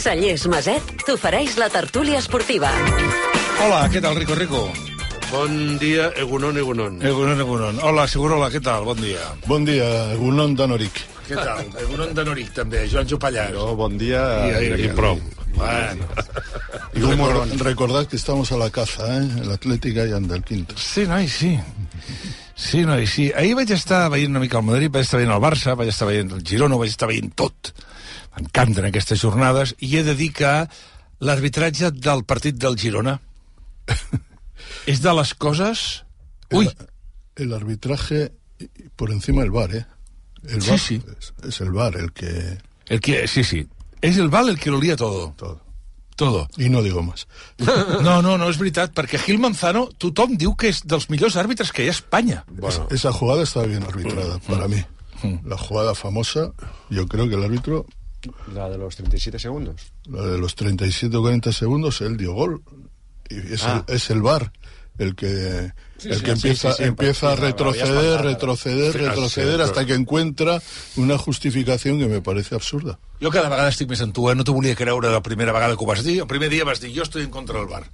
Cellers Maset t'ofereix la tertúlia esportiva. Hola, què tal, Rico Rico? Bon dia, Egunon, Egunon. Egunon, Egunon. Hola, Segurola, què tal? Bon dia. Bon dia, Egunon Danoric. Què tal? Egunon de Noric, també. Joan Jopallàs. No, bon dia. I, i, i prou. Bueno. Y recordad, recordad que estamos a la caza, ¿eh? El Atlética y anda el quinto. Sí, noi, sí. Sí, noi, sí. Ahir vaig estar veient una mica el Madrid, vaig estar veient el Barça, vaig estar veient el Girona, vaig estar veient tot. M'encanten aquestes jornades, i he de dir que l'arbitratge del partit del Girona és de les coses... Ui, arbitraje por encima del VAR, ¿eh? El Sí, VAR sí. Es, es el VAR el que... el que... Sí, sí. És el Val el que lo lía todo. Todo. Todo. Y no digo más. No, no, no és veritat, perquè Gil Manzano, tothom diu que és dels millors àrbitres que hi ha a Espanya. Es- esa jugada está bien arbitrada para mí. La jugada famosa, yo creo que el árbitro, La de los 37 segundos. la de los 37 o 40 segundos, él dio gol. Y es, Ah. el, es el VAR el que, el que empieza, sí, sí, empieza a sí, me había retroceder, retroceder, Sí, retroceder, sí, hasta que encuentra una justificación que me parece absurda. Jo cada vegada estic més en tu, eh? No t'ho volia creure la primera vegada que ho vas dir. El primer dia vas dir, jo estoy en contra del bar.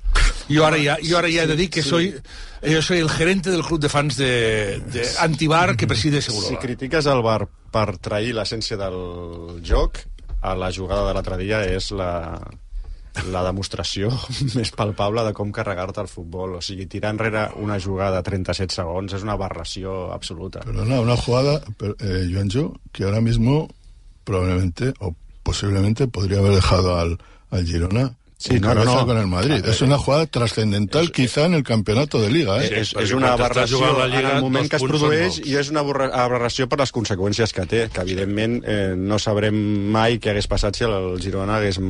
Jo ara ja, jo ara ja he de dir que soy, yo soy el gerente del club de fans de, de antibar que preside Segurola. Si critiques el VAR per trair l'essència del joc, a la jugada de l'altre dia és la, la demostració més palpable de com carregar-te el futbol. O sigui, tirar enrere una jugada a 37 segons és una aberració absoluta. Pero no, una jugada, pero, eh, Joanjo, que ahora mismo probablemente o posiblemente podría haber dejado al, al Girona Sí, en no, no, no. con el Madrid. Es una jugada trascendental quizá en el campeonato de Liga. ¿eh? és, és una aberració la en el moment que es produeix i és una aberra- aberració per les conseqüències que té, que evidentment eh, no sabrem mai què hagués passat si el Girona hagués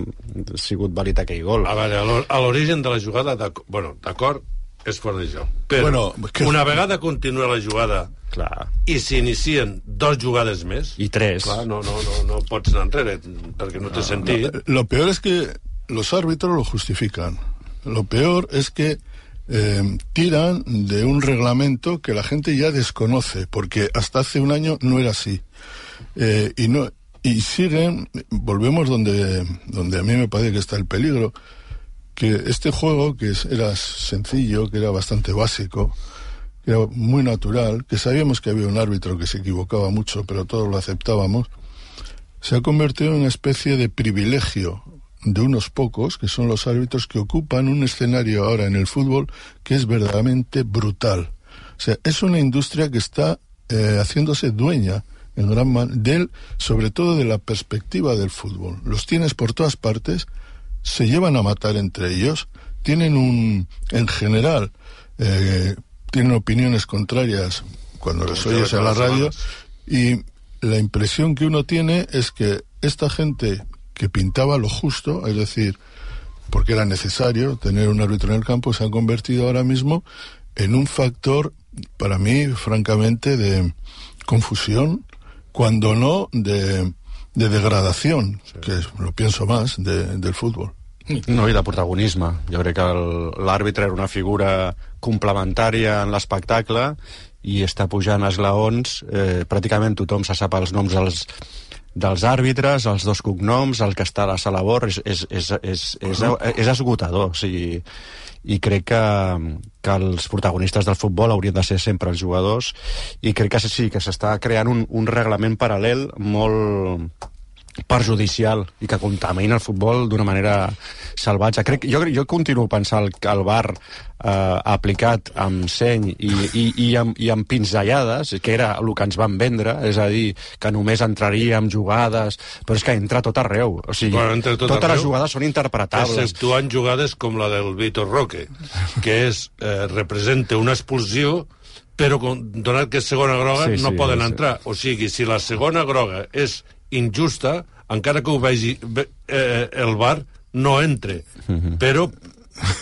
sigut vàlid aquell gol. A veure, a l'or- a l'origen de la jugada, d'ac- bueno, d'acord, és fora de joc. Però Bueno, que- una vegada continua la jugada Clar. i s'inicien dos jugades més, I tres. clar, no, no, no, no pots anar enrere, perquè no té sentit. Lo peor es que los árbitros lo justifican. Lo peor es que eh, tiran de un reglamento que la gente ya desconoce, porque hasta hace un año no era así. Eh, y no y siguen, volvemos donde, donde a mí me parece que está el peligro, que este juego, que era sencillo, que era bastante básico, que era muy natural, que sabíamos que había un árbitro que se equivocaba mucho, pero todos lo aceptábamos, se ha convertido en una especie de privilegio de unos pocos, que son los árbitros que ocupan un escenario ahora en el fútbol que es verdaderamente brutal. O sea, es una industria que está eh, haciéndose dueña en gran man del, sobre todo de la perspectiva del fútbol. Los tienes por todas partes, se llevan a matar entre ellos, tienen un, en general, eh, tienen opiniones contrarias cuando les oyes a la radio y la impresión que uno tiene es que esta gente que pintaba lo justo, es decir, porque era necesario tener un árbitro en el campo, se ha convertido ahora mismo en un factor, para mí, francamente, de confusión, cuando no de, de degradación, que es- lo pienso más, de- del fútbol. No, i de protagonisme. Jo crec que el- l'àrbitre era una figura complementària en l'espectacle i està pujant esglaons. Eh, pràcticament tothom se sap els noms dels, dels àrbitres, els dos cognoms, el que està a la sala bor, és, és, és, és, és, és esgotador. O sigui, i crec que, que els protagonistes del futbol haurien de ser sempre els jugadors i crec que sí, que s'està creant un, un reglament paral·lel molt, perjudicial i que contamina el futbol d'una manera salvatge. Crec, jo, jo continuo pensant que el bar eh, aplicat amb seny i, i, i, amb, i amb pinzellades, que era el que ens van vendre, és a dir, que només entraria amb jugades, però és que entra tot arreu. O sigui, Bueno, tot totes arreu. les jugades són interpretables. exceptuant jugades com la del Vitor Roque, que és, eh, representa una expulsió però donat que és segona groga Sí, no sí, poden sí. entrar. O sigui, si la segona groga és injusta, encara que ho vegi eh, el VAR, no entre. Mhm. Però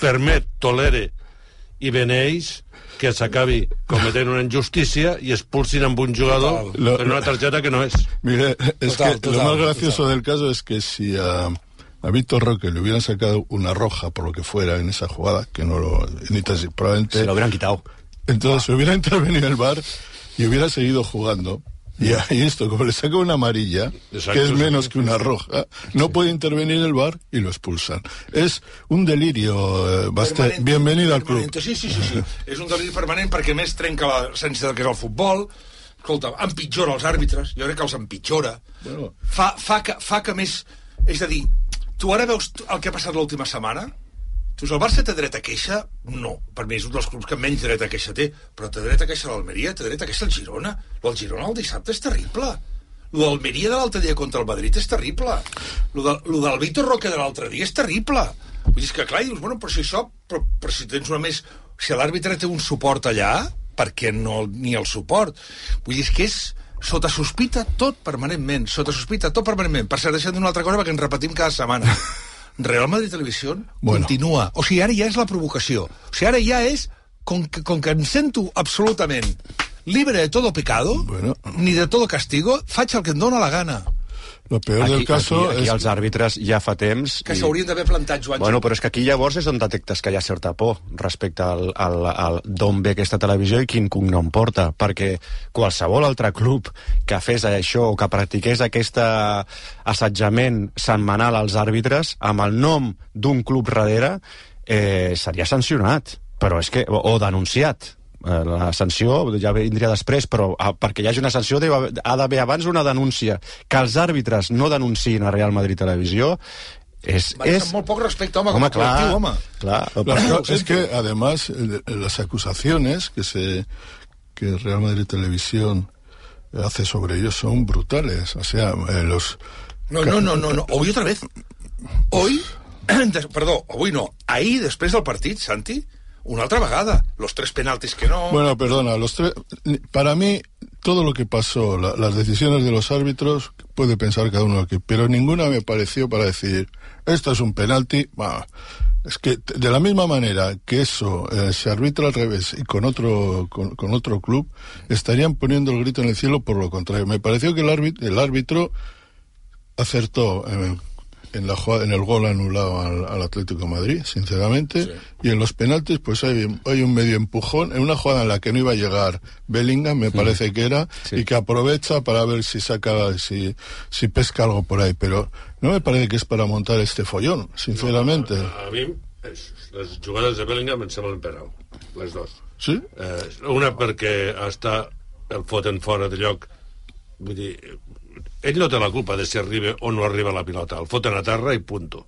permet, tolere i beneix que s'acabi cometent una injustícia i expulsin amb un jugador Lo- per una targeta que no és. Mire, es Total, que total, lo más gracioso total. del caso es que si a, a Víctor Roque le hubieran sacado una roja por lo que fuera en esa jugada, que no lo ni probablemente Se lo hubieran quitado. entonces hubiera intervenido el VAR y hubiera seguido jugando Y, y esto, como le saca una amarilla, Exacto, que es sí. menos que una roja, no puede intervenir el bar y lo expulsan. Es un delirio. eh, basta- Permanente, Bienvenido al club. Sí, sí, sí, sí. és un deliri permanent perquè més trenca l'essència del que és el futbol. Escolta, empitjora els àrbitres, jo crec que els empitjora. Bueno. Fa, fa, que, fa que més... És a dir, tu ara veus el que ha passat l'última setmana? Tu, el Barça té dret a queixa? No. Per mi és un dels clubs que menys dret a queixa té. Però té dret a queixa l'Almeria, té dret a queixa el Girona. Del Girona el dissabte és terrible. Lo d'Almeria de l'altre dia contra el Madrid és terrible. Lo, de, lo del Vitor Roque de l'altre dia és terrible. Vull dir, que clar, dius, bueno, però si això... Però, però si tens una més... Si l'àrbitre té un suport allà, per què no ni el suport? Vull dir, és que és sota sospita tot permanentment, sota sospita tot permanentment. Per cert, deixem dir una altra cosa perquè ens repetim cada setmana. Real Madrid Televisió Bueno. continua. O sigui, ara ja és la provocació. O sigui, ara ja és, com que, com que em sento absolutament libre de todo pecado, Bueno. ni de todo castigo, faig el que em dóna la gana. Lo peor del caso aquí, aquí es... els àrbitres ja fa temps... Que s'haurien d'haver plantat, Joan. Bueno, però és que aquí llavors és on detectes que hi ha certa por respecte al, al, al d'on ve aquesta televisió i quin cognom porta, perquè qualsevol altre club que fes això o que practiqués aquest assetjament setmanal als àrbitres amb el nom d'un club darrere eh, seria sancionat, però és que, o, o denunciat. Eh, La sanció ja vindria després, però ah, perquè hi hagi una sanció deu ha d'haver abans una denúncia. Que els àrbitres no denunciïn a Real Madrid Televisió és... Vale, és... molt poc respecte, home, com Home, a col·lectiu, clar, home. clar. Bueno, co- es que además las acusaciones que se que Real Madrid Televisión hace sobre ellos son brutales. O sea, eh, los No, no, no, no, no. Hoy otra vez. Hoy, perdó, avui no. Ahir, després del partit, Santi, una altra vegada. Los tres penaltis que no... Bueno, perdona, los tres. Para mí, todo lo que pasó, la- las decisiones de los árbitros, puede pensar cada uno que, pero ninguna me pareció para decir, esto es un penalti. Es que de la misma manera que eso eh, se arbitra al revés y con otro con, otro club, estarían poniendo el grito en el cielo por lo contrario. Me pareció que el árbitro, el árbitro acertó en, en la jugada- en el gol anulado al, al Atlético de Madrid, sinceramente, y en los penaltis pues hay, hay un medio empujón en una jugada en la que no iba a llegar Bellingham, me parece que era, y que aprovecha para ver si saca, si, si pesca algo por ahí, pero no me parece que es para montar este follón, sinceramente. A mi, és- les jugades de Bellingham em semblen penal, les dues. ¿Sí? Eh, una perquè està el foten fora de lloc. Vull dir, ell no té la culpa de si arriba o no arriba la pilota. El foten a terra i punto.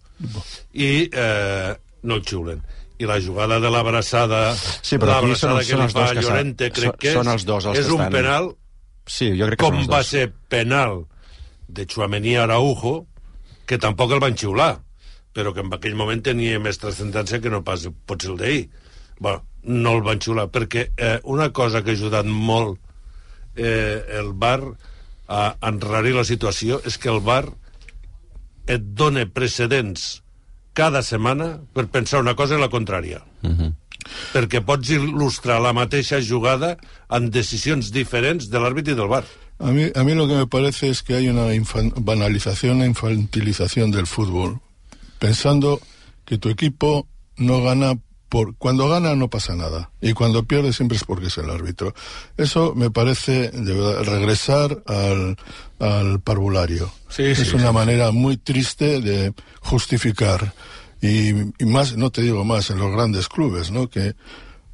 I eh, no el xiulen. I la jugada de l'abraçada Sí, però l'abraçada que són li els fa dos que s'ha- Llorente, crec són- que és, són els dos els és que un estan- penal Sí, jo crec que com va dos. ser penal de Chouameni a Araujo, que tampoc el van xiular, però que en aquell moment tenia més transcendència que no pas potser el d'ahir. Bueno, no el van xiular, perquè eh, una cosa que ha ajudat molt eh, el bar a enrarir la situació és que el bar et dona precedents cada setmana per pensar una cosa i la contrària. Uh -huh. Perquè pots il·lustrar la mateixa jugada amb decisions diferents de l'àrbit i del bar. A mí, a mí lo que me parece es que hay una infan- banalización e infantilización del fútbol, pensando que tu equipo no gana por cuando gana no pasa nada y cuando pierde siempre es porque es el árbitro. Eso me parece de verdad, regresar al, al parvulario. Sí, es sí, una sí, manera muy triste de justificar y, y más, no te digo más, en los grandes clubes, ¿no? Que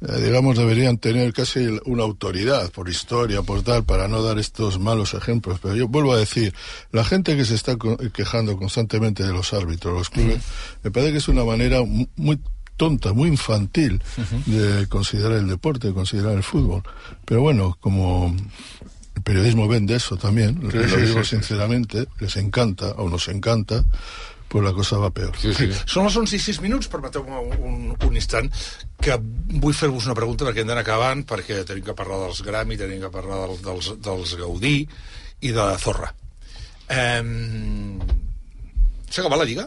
eh, digamos, deberían tener casi una autoridad por historia, por tal, para no dar estos malos ejemplos. Pero yo vuelvo a decir, la gente que se está quejando constantemente de los árbitros, los clubes, me parece que es una manera mu- muy tonta, muy infantil de considerar el deporte, de considerar el fútbol. Pero bueno, como el periodismo vende eso también, lo sí, digo sí, sí. sinceramente, les encanta o nos encanta, pues la cosa va peor. Sí, sí. Són les 11 i 6 minuts, permeteu-me un, un instant, que vull fer-vos una pregunta perquè hem d'anar acabant, perquè tenim que parlar dels Grammy, tenim que parlar del, dels, dels Gaudí i de la Zorra. Um, S'ha acabat la Lliga?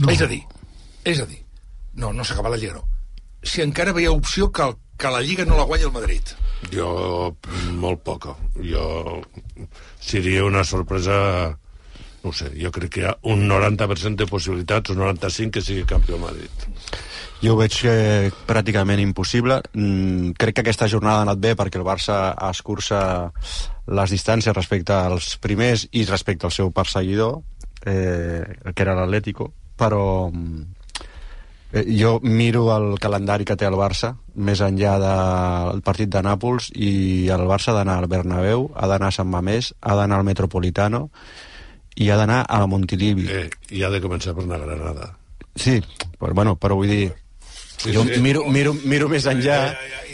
No. És a dir, és a dir, no, no s'ha acabat la Lliga, no. Si encara veia opció que, el, que la Lliga no la guanya el Madrid. Jo, molt poca. Jo seria una sorpresa... No ho sé, jo crec que hi ha un 90% de possibilitats, un 95% que sigui campió Madrid. Jo ho veig eh, pràcticament impossible. Mm, crec que aquesta jornada ha anat bé perquè el Barça escurça les distàncies respecte als primers i respecte al seu perseguidor, eh, que era l'Atlético, però mm, eh, jo miro el calendari que té el Barça, més enllà del partit de Nàpols, i el Barça ha d'anar al Bernabéu, ha d'anar a Sant Mamés, ha d'anar al Metropolitano i ha d'anar a Montilivi. Eh, I ha de començar per una Granada. Sí, però, bueno, però vull dir... Sí, jo sí. miro, miro, miro més enllà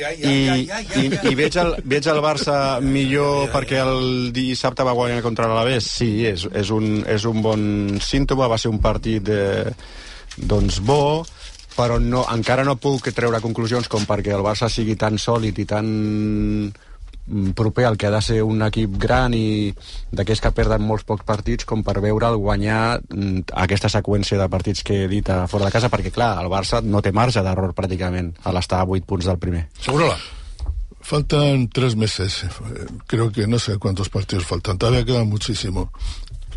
i, i, i veig, el, veig el Barça millor perquè el dissabte va guanyar contra l'Alavés. Sí, és, és, un, és un bon símptoma, va ser un partit eh, doncs bo, però no, encara no puc treure conclusions com perquè el Barça sigui tan sòlid i tan mm, proper al que ha de ser un equip gran i d'aquells que perden molts pocs partits com per veure'l guanyar mm, aquesta seqüència de partits que he dit a fora de casa perquè clar, el Barça no té marge d'error pràcticament a l'estar a 8 punts del primer Segurola. Faltan tres meses. Creo que no sé cuántos partidos faltan. Todavía queda muchísimo.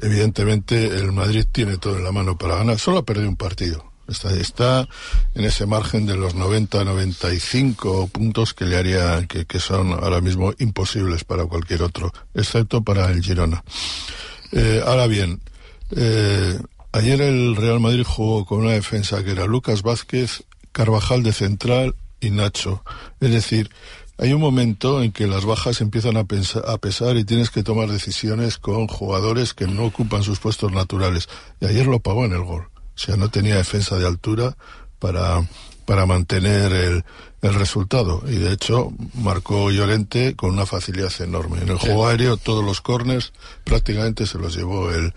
Evidentemente, el Madrid tiene todo en la mano para ganar. Solo ha perdido un partido. Está, en ese margen de los 90-95 puntos que le haría, que, son ahora mismo imposibles para cualquier otro, excepto para el Girona. Eh, ahora bien, eh, ayer el Real Madrid jugó con una defensa que era Lucas Vázquez, Carvajal de central y Nacho. Es decir, hay un momento en que las bajas empiezan a pesar y tienes que tomar decisiones con jugadores que no ocupan sus puestos naturales. Y ayer lo pagó en el gol. O sea, no tenía defensa de altura para, para mantener el, el resultado. Y de hecho, marcó Llorente con una facilidad enorme. En el juego aéreo, todos los corners prácticamente se los llevó el,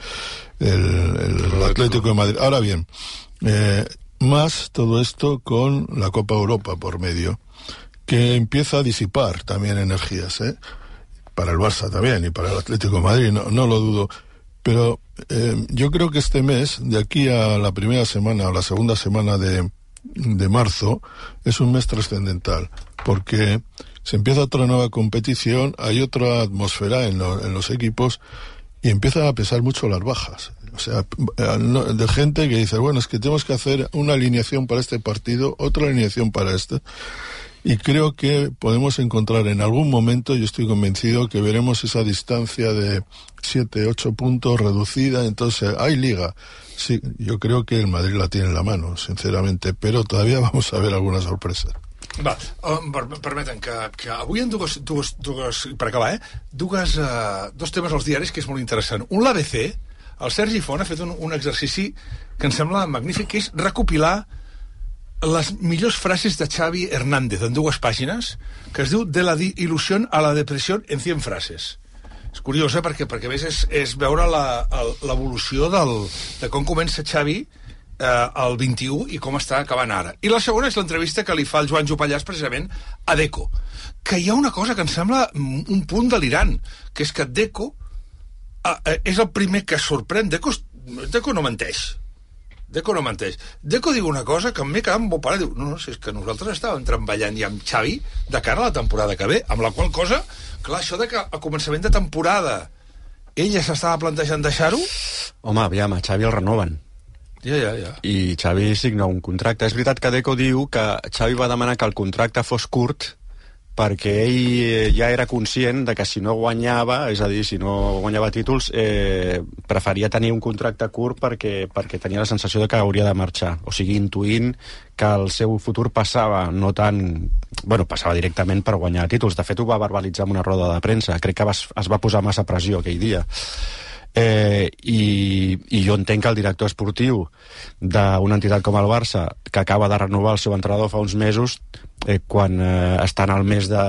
el, el Atlético de Madrid. Ahora bien, eh, más todo esto con la Copa Europa por medio, que empieza a disipar también energías, ¿eh? para el Barça también y para el Atlético de Madrid, no, no lo dudo. Pero eh, yo creo que este mes, de aquí a la primera semana o la segunda semana de, de marzo, es un mes trascendental, porque se empieza otra nueva competición, hay otra atmósfera en, lo- en los equipos y empiezan a pesar mucho las bajas. O sea, eh, de gente que dice, bueno, es que tenemos que hacer una alineación para este partido, otra alineación para este. Y creo que podemos encontrar en algún momento, yo estoy convencido que veremos esa distancia de 7, 8 puntos reducida, entonces hay liga. Sí, yo creo que el Madrid la tiene en la mano, sinceramente, pero todavía vamos a ver alguna sorpresa. Va, um, per, permeten que, que avui en dues, dues, dues per acabar, eh, dues, uh, dos temes als diaris que és molt interessant. Un, l'ABC, el Sergi Font ha fet un, un exercici que em sembla magnífic, que és recopilar les millors frases de Xavi Hernández en dues pàgines, que es diu De la il·lusió a la depressió en 100 frases. És curiós, eh? perquè, perquè més és, és veure l'evolució de com comença Xavi eh, el 21 i com està acabant ara. I la segona és l'entrevista que li fa el Joan Jopallàs precisament a Deco, que hi ha una cosa que em sembla un punt delirant, que és que Deco eh, eh, és el primer que sorprèn. Deco, Deco no menteix. Deco no menteix. Deco diu una cosa que m'he quedat molt pare. Diu, no, no, si és que nosaltres estàvem treballant ja amb Xavi de cara a la temporada que ve, amb la qual cosa, clar, això de que a començament de temporada ell ja s'estava plantejant deixar-ho, home, aviam, a Xavi el renoven ja, ja, ja. i Xavi signa un contracte. És veritat que Deco diu que Xavi va demanar que el contracte fos curt perquè ell eh, ja era conscient de que si no guanyava, és a dir, si no guanyava títols, eh, preferia tenir un contracte curt perquè, perquè tenia la sensació de que hauria de marxar. O sigui, intuint que el seu futur passava no tant... Bueno, passava directament per guanyar títols. De fet, ho va verbalitzar en una roda de premsa. Crec que va, es va posar massa pressió aquell dia. Eh, i, I jo entenc que el director esportiu d'una entitat com el Barça, que acaba de renovar el seu entrenador fa uns mesos, eh, quan eh, estan al mes de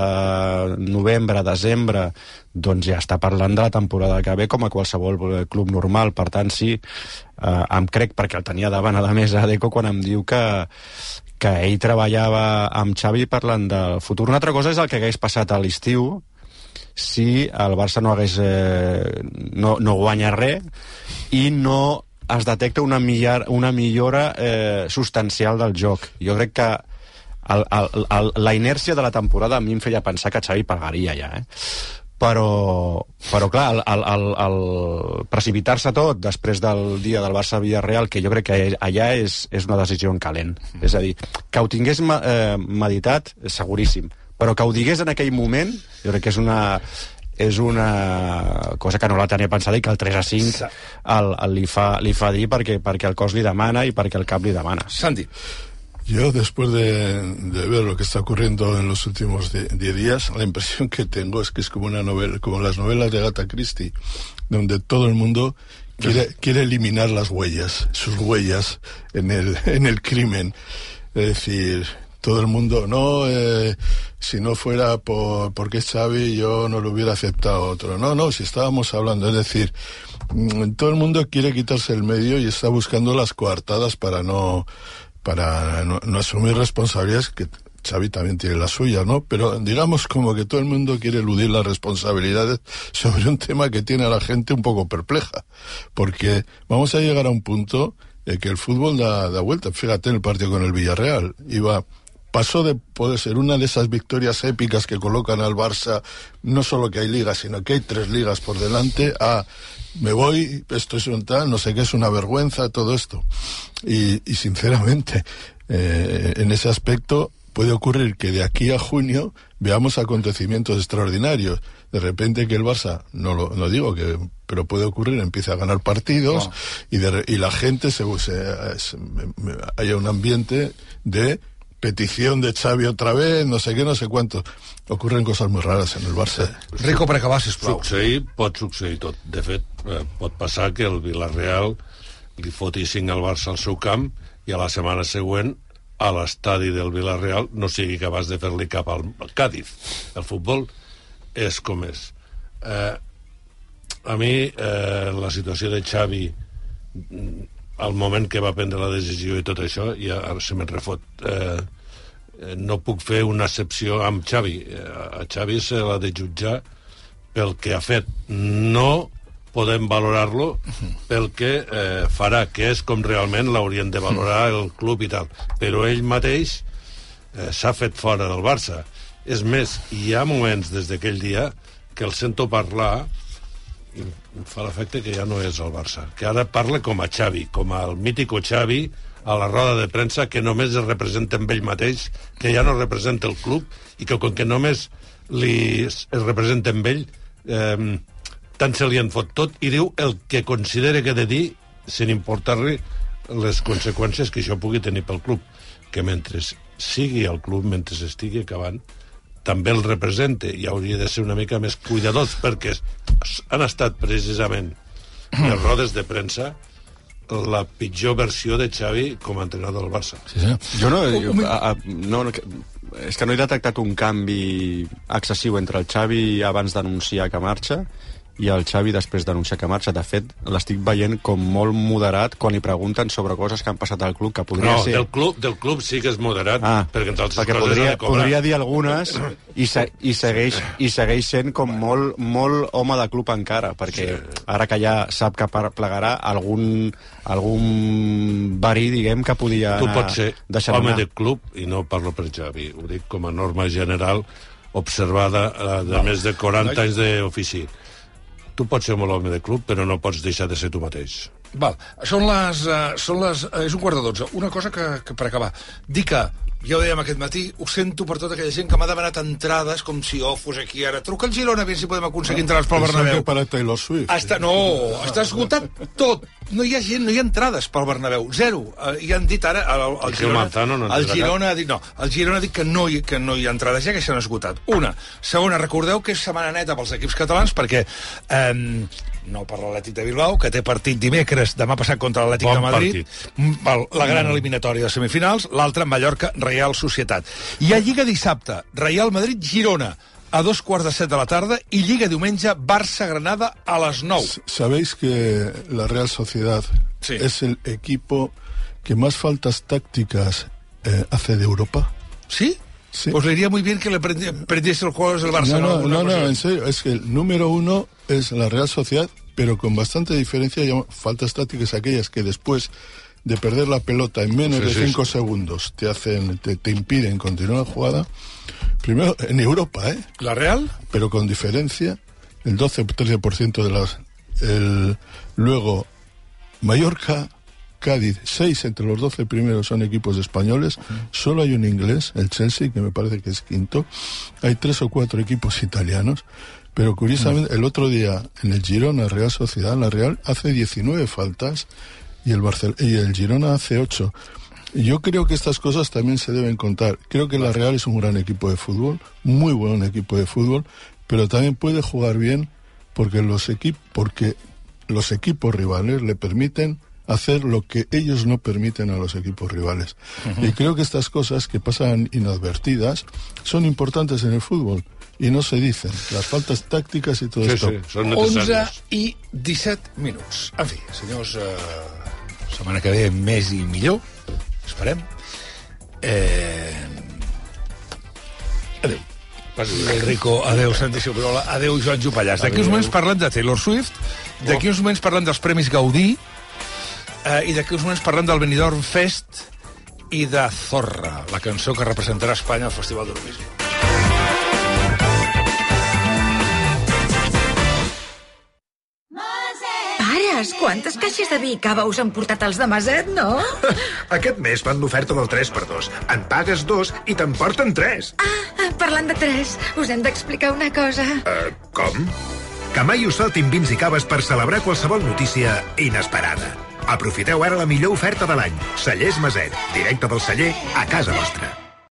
novembre, desembre, doncs ja està parlant de la temporada que ve com a qualsevol eh, club normal. Per tant, sí, eh, em crec, perquè el tenia davant a la mesa Deco quan em diu que, que ell treballava amb Xavi parlant del futur. Una altra cosa és el que hagués passat a l'estiu, si el Barça no hagués eh, no, no guanya res i no es detecta una, millor, una millora eh, substancial del joc. Jo crec que el, el, el, la inèrcia de la temporada a mi em feia pensar que Xavi pagaria ja, eh? però, però clar, el, el, el, el precipitar-se tot després del dia del Barça-Villarreal, que jo crec que allà és, és una decisió en calent. Mm. És a dir, que ho tingués eh, meditat, seguríssim, però que ho digués en aquell moment, jo crec que és una, és una cosa que no la tenia pensada i que el 3 a 5 el, el li, fa, li fa dir perquè, perquè el cos li demana i perquè el cap li demana. Santi. Yo, después de, de, ver lo que está ocurriendo en los últimos 10 días, la impresión que tengo es que es como una novela, como las novelas de Agatha Christie, donde todo el mundo quiere, quiere eliminar las huellas, sus huellas en el, en el crimen. Es decir, todo el mundo, no, eh, si no fuera por, porque Xavi, yo no lo hubiera aceptado otro. No, no, si estábamos hablando, es decir, mm, todo el mundo quiere quitarse el medio y está buscando las coartadas para no para no, asumir responsabilidades que Xavi también tiene las suyas, ¿no? Pero digamos como que todo el mundo quiere eludir las responsabilidades sobre un tema que tiene a la gente un poco perpleja, porque vamos a llegar a un punto en que el fútbol da, da vuelta. Fíjate en el partido con el Villarreal, iba pasó de poder ser una de esas victorias épicas que colocan al Barça, no solo que hay ligas, sino que hay tres ligas por delante, a me voy, esto es un tal, no sé qué, es una vergüenza, todo esto. Y, y sinceramente, eh, en ese aspecto puede ocurrir que de aquí a junio veamos acontecimientos extraordinarios. De repente que el Barça, no lo no digo que, pero puede ocurrir, empiece a ganar partidos no. y, de, y la gente se, se, se, haya un ambiente de petición de Xavi otra vez, no sé què, no sé cuánto. Ocurren coses molt rares en el Barça. Rico, per acabar, sisplau. Succeir, pot succeir tot. De fet, eh, pot passar que el Villarreal li foti 5 al Barça al seu camp i a la setmana següent a l'estadi del Villarreal no sigui capaç de fer-li cap al Cádiz. El futbol és com és. Eh, a mi, eh, la situació de Xavi al moment que va prendre la decisió i tot això, ja se me'n refot. Eh, no puc fer una excepció amb Xavi. Eh, a Xavi se l'ha de jutjar pel que ha fet. No podem valorar-lo pel que eh, farà, que és com realment l'haurien de valorar el club i tal. Però ell mateix eh, s'ha fet fora del Barça. És més, hi ha moments des d'aquell dia que el sento parlar fa l'efecte que ja no és el Barça, que ara parla com a Xavi, com al mítico Xavi a la roda de premsa que només es representa amb ell mateix, que ja no representa el club i que com que només li es representa amb ell eh, tant se li en fot tot i diu el que considera que ha de dir sin importar-li les conseqüències que això pugui tenir pel club que mentre sigui el club, mentre estigui acabant també el representa i hauria de ser una mica més cuidadós perquè han estat precisament les rodes de premsa la pitjor versió de Xavi com a entrenador del Barça. Sí, sí. Jo no, jo, a, a, no, no, és que no he detectat un canvi excessiu entre el Xavi abans d'anunciar que marxa i el Xavi després d'anunciar que marxa. De fet, l'estic veient com molt moderat quan li pregunten sobre coses que han passat al club, que podria no, ser... del club, del club sí que és moderat, ah, perquè entre altres perquè coses podria, de podria dir algunes i, se, i, segueix, i segueix sent com molt, molt home de club encara, perquè sí. ara que ja sap que plegarà algun, algun verí, diguem, que podia Tu pots ser deixant home anar. de club, i no parlo per Xavi, ho dic com a norma general observada eh, de més de 40 anys d'ofici. Tu pots ser molt home de club, però no pots deixar de ser tu mateix. Val. Són les, uh, són les, uh, és un quart de dotze. Una cosa que, que per acabar. Dic que, ja ho dèiem aquest matí, ho sento per tota aquella gent que m'ha demanat entrades com si jo fos aquí ara. Truca al Girona a veure si podem aconseguir entrades pel Bernabéu. para Taylor Swift. Està, no, està esgotat tot. No hi ha gent, no hi ha entrades pel Bernabéu. Zero. Uh, I han dit ara... El, el, Gil Manzano no el Girona ha dit, no, el Girona ha dit que no hi, que no hi ha entrades ja, que s'han esgotat. Una. Segona, recordeu que és setmana neta pels equips catalans perquè eh, no per l'Atlètic de Bilbao, que té partit dimecres, demà passat contra l'Atlètic Bon de Madrid, Mm, val, la gran eliminatòria de semifinals, l'altra Mallorca, Real Societat. Hi ha Lliga dissabte, Real Madrid-Girona, a dos quarts de set de la tarda, i Lliga diumenge, Barça-Granada a les 9. ¿Sabéis que la Real Sociedad Sí. es el equipo que más faltas tácticas eh, hace de Europa? ¿Sí? Sí. Pues le iría muy bien que le prendi- prendiese los juegos del Barça. No, no, en serio, es que el número uno es la Real Sociedad, pero con bastante diferencia, faltas tácticas aquellas que después de perder la pelota en menos Sí, de sí, cinco sí. segundos te hacen, te, te impiden continuar la jugada. Primero, en Europa, ¿eh? La Real? Pero con diferencia, el 12 o 13% de las... El, luego, Mallorca, Cádiz, seis entre los 12 primeros son equipos españoles, solo hay un inglés, el Chelsea, que me parece que es quinto, hay tres o cuatro equipos italianos, pero curiosamente el otro día en el Girona Real Sociedad, la Real hace 19 faltas y el, Barcel y el Girona hace 8. Yo creo que estas cosas también se deben contar. Creo que la Real es un gran equipo de fútbol, muy buen equipo de fútbol, pero también puede jugar bien porque los, equipos porque los equipos rivales le permiten hacer lo que ellos no permiten a los equipos rivales. Y creo que estas cosas que pasan inadvertidas son importantes en el fútbol i no se dicen, las faltas tácticas i tot Sí, esto. sí, són 11 necessàries. i 17 minuts. En fi, senyors, eh, setmana que ve més i millor, esperem. Eh... Adéu. Enrico, adéu, Santi Sobrola, adéu, Joan Jupallàs. D'aquí uns moments parlant de Taylor Swift, d'aquí uns moments parlant dels Premis Gaudí, eh, i d'aquí uns moments parlant del Benidorm Fest i de Zorra, la cançó que representarà Espanya al Festival d'Eurovisió. Pares, quantes caixes de vi i cava us han portat els de Maset, no? Aquest mes fan l'oferta del 3x2. En pagues dos i te'n porten 3. Ah, parlant de tres, us hem d'explicar una cosa. Uh, com? Que mai us faltin vins i caves per celebrar qualsevol notícia inesperada. Aprofiteu ara la millor oferta de l'any. Cellers Maset, directe del celler a casa vostra.